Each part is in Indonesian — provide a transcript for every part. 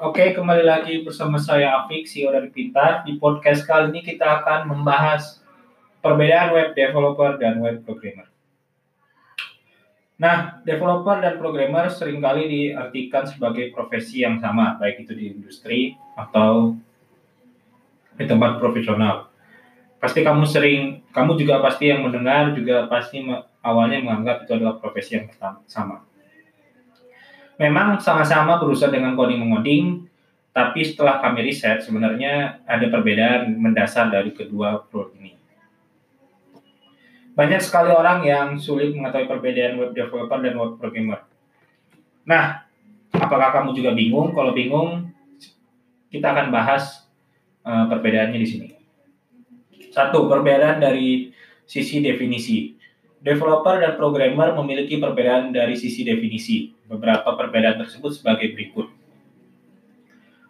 Oke, kembali lagi bersama saya Afik, CEO dari Pintar. Di podcast kali ini kita akan membahas perbedaan web developer dan web programmer. Nah, developer dan programmer sering kali diartikan sebagai profesi yang sama, baik itu di industri atau di tempat profesional. Pasti kamu sering, kamu juga pasti yang mendengar juga pasti awalnya menganggap itu adalah profesi yang sama. Memang sama-sama berusaha dengan coding mengoding, tapi setelah kami riset sebenarnya ada perbedaan mendasar dari kedua role ini. Banyak sekali orang yang sulit mengetahui perbedaan web developer dan web programmer. Nah, apakah kamu juga bingung? Kalau bingung, kita akan bahas uh, perbedaannya di sini. Satu, perbedaan dari sisi definisi. Developer dan programmer memiliki perbedaan dari sisi definisi. Beberapa perbedaan tersebut sebagai berikut.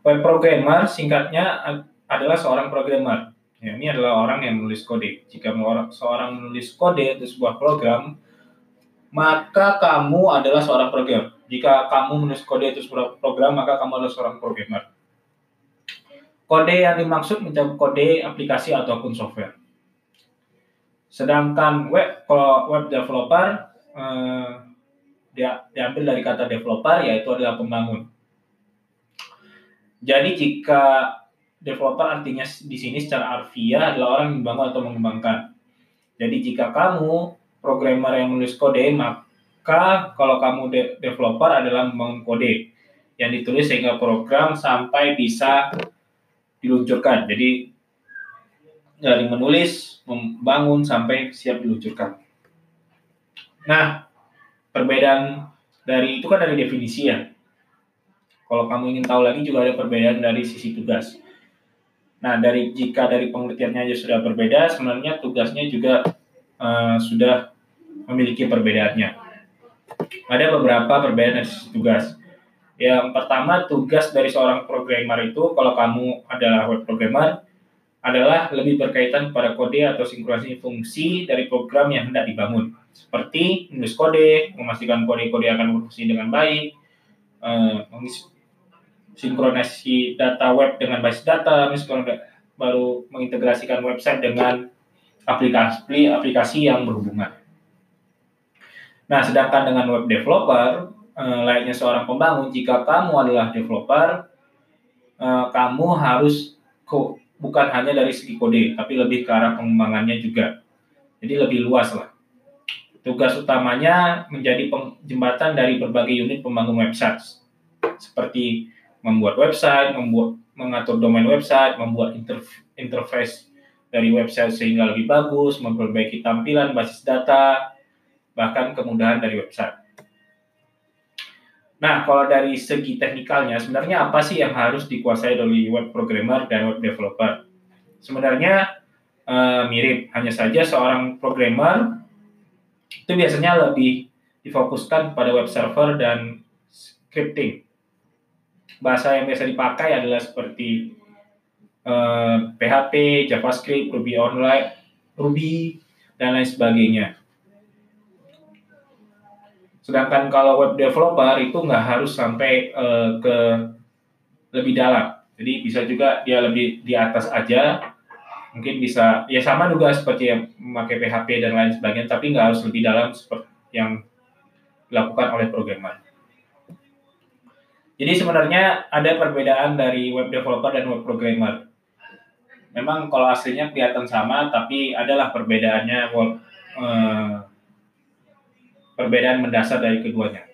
Web programmer singkatnya adalah seorang programmer Ya, ini adalah orang yang menulis kode. Jika seorang menulis kode untuk sebuah program, maka kamu adalah seorang programmer. Jika kamu menulis kode untuk sebuah program, maka kamu adalah seorang programmer. Kode yang dimaksud mencakup kode aplikasi ataupun software. Sedangkan web kalau web developer eh, dia diambil dari kata developer yaitu adalah pembangun. Jadi jika developer artinya di sini secara harfiah adalah orang yang membangun atau mengembangkan. Jadi jika kamu programmer yang menulis kode, maka kalau kamu de developer adalah membangun kode yang ditulis sehingga program sampai bisa diluncurkan. Jadi dari menulis, membangun sampai siap diluncurkan. Nah, perbedaan dari itu kan dari definisi ya. Kalau kamu ingin tahu lagi juga ada perbedaan dari sisi tugas. Nah, dari jika dari pengertiannya aja sudah berbeda, sebenarnya tugasnya juga uh, sudah memiliki perbedaannya. Ada beberapa perbedaan dari tugas. Yang pertama, tugas dari seorang programmer itu, kalau kamu adalah web programmer, adalah lebih berkaitan pada kode atau sinkronisasi fungsi dari program yang hendak dibangun. Seperti menulis kode, memastikan kode-kode akan berfungsi dengan baik, uh, sinkronisasi data web dengan basis data, misalnya baru mengintegrasikan website dengan aplikasi aplikasi yang berhubungan. Nah, sedangkan dengan web developer, eh, layaknya seorang pembangun, jika kamu adalah developer, eh, kamu harus bukan hanya dari segi kode, tapi lebih ke arah pengembangannya juga. Jadi lebih luas lah. Tugas utamanya menjadi jembatan dari berbagai unit pembangun website, seperti membuat website, membuat mengatur domain website, membuat interface dari website sehingga lebih bagus, memperbaiki tampilan basis data, bahkan kemudahan dari website. Nah, kalau dari segi teknikalnya, sebenarnya apa sih yang harus dikuasai oleh web programmer dan web developer? Sebenarnya uh, mirip, hanya saja seorang programmer itu biasanya lebih difokuskan pada web server dan scripting bahasa yang biasa dipakai adalah seperti eh, PHP, JavaScript, Ruby online, Ruby dan lain sebagainya. Sedangkan kalau web developer itu nggak harus sampai uh, ke lebih dalam. Jadi bisa juga dia lebih di atas aja. Mungkin bisa ya sama juga seperti yang memakai PHP dan lain sebagainya, tapi nggak harus lebih dalam seperti yang dilakukan oleh programmer. Jadi sebenarnya ada perbedaan dari web developer dan web programmer. Memang kalau aslinya kelihatan sama, tapi adalah perbedaannya eh, perbedaan mendasar dari keduanya.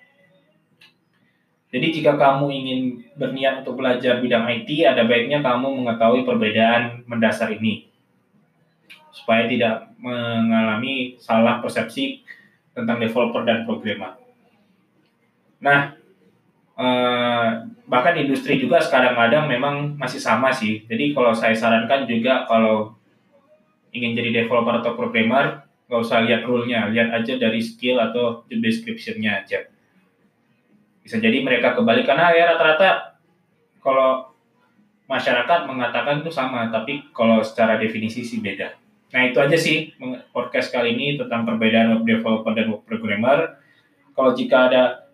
Jadi jika kamu ingin berniat untuk belajar bidang IT, ada baiknya kamu mengetahui perbedaan mendasar ini supaya tidak mengalami salah persepsi tentang developer dan programmer. Nah, Eh, bahkan industri juga sekarang kadang memang masih sama sih. Jadi kalau saya sarankan juga kalau ingin jadi developer atau programmer, nggak usah lihat rule-nya, lihat aja dari skill atau job description-nya aja. Bisa jadi mereka kembali karena ya rata-rata kalau masyarakat mengatakan itu sama, tapi kalau secara definisi sih beda. Nah itu aja sih podcast kali ini tentang perbedaan web developer dan web programmer. Kalau jika ada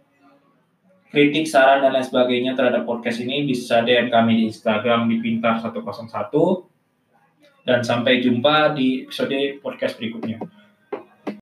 kritik, saran, dan lain sebagainya terhadap podcast ini bisa DM kami di Instagram di Pintar101. Dan sampai jumpa di episode podcast berikutnya.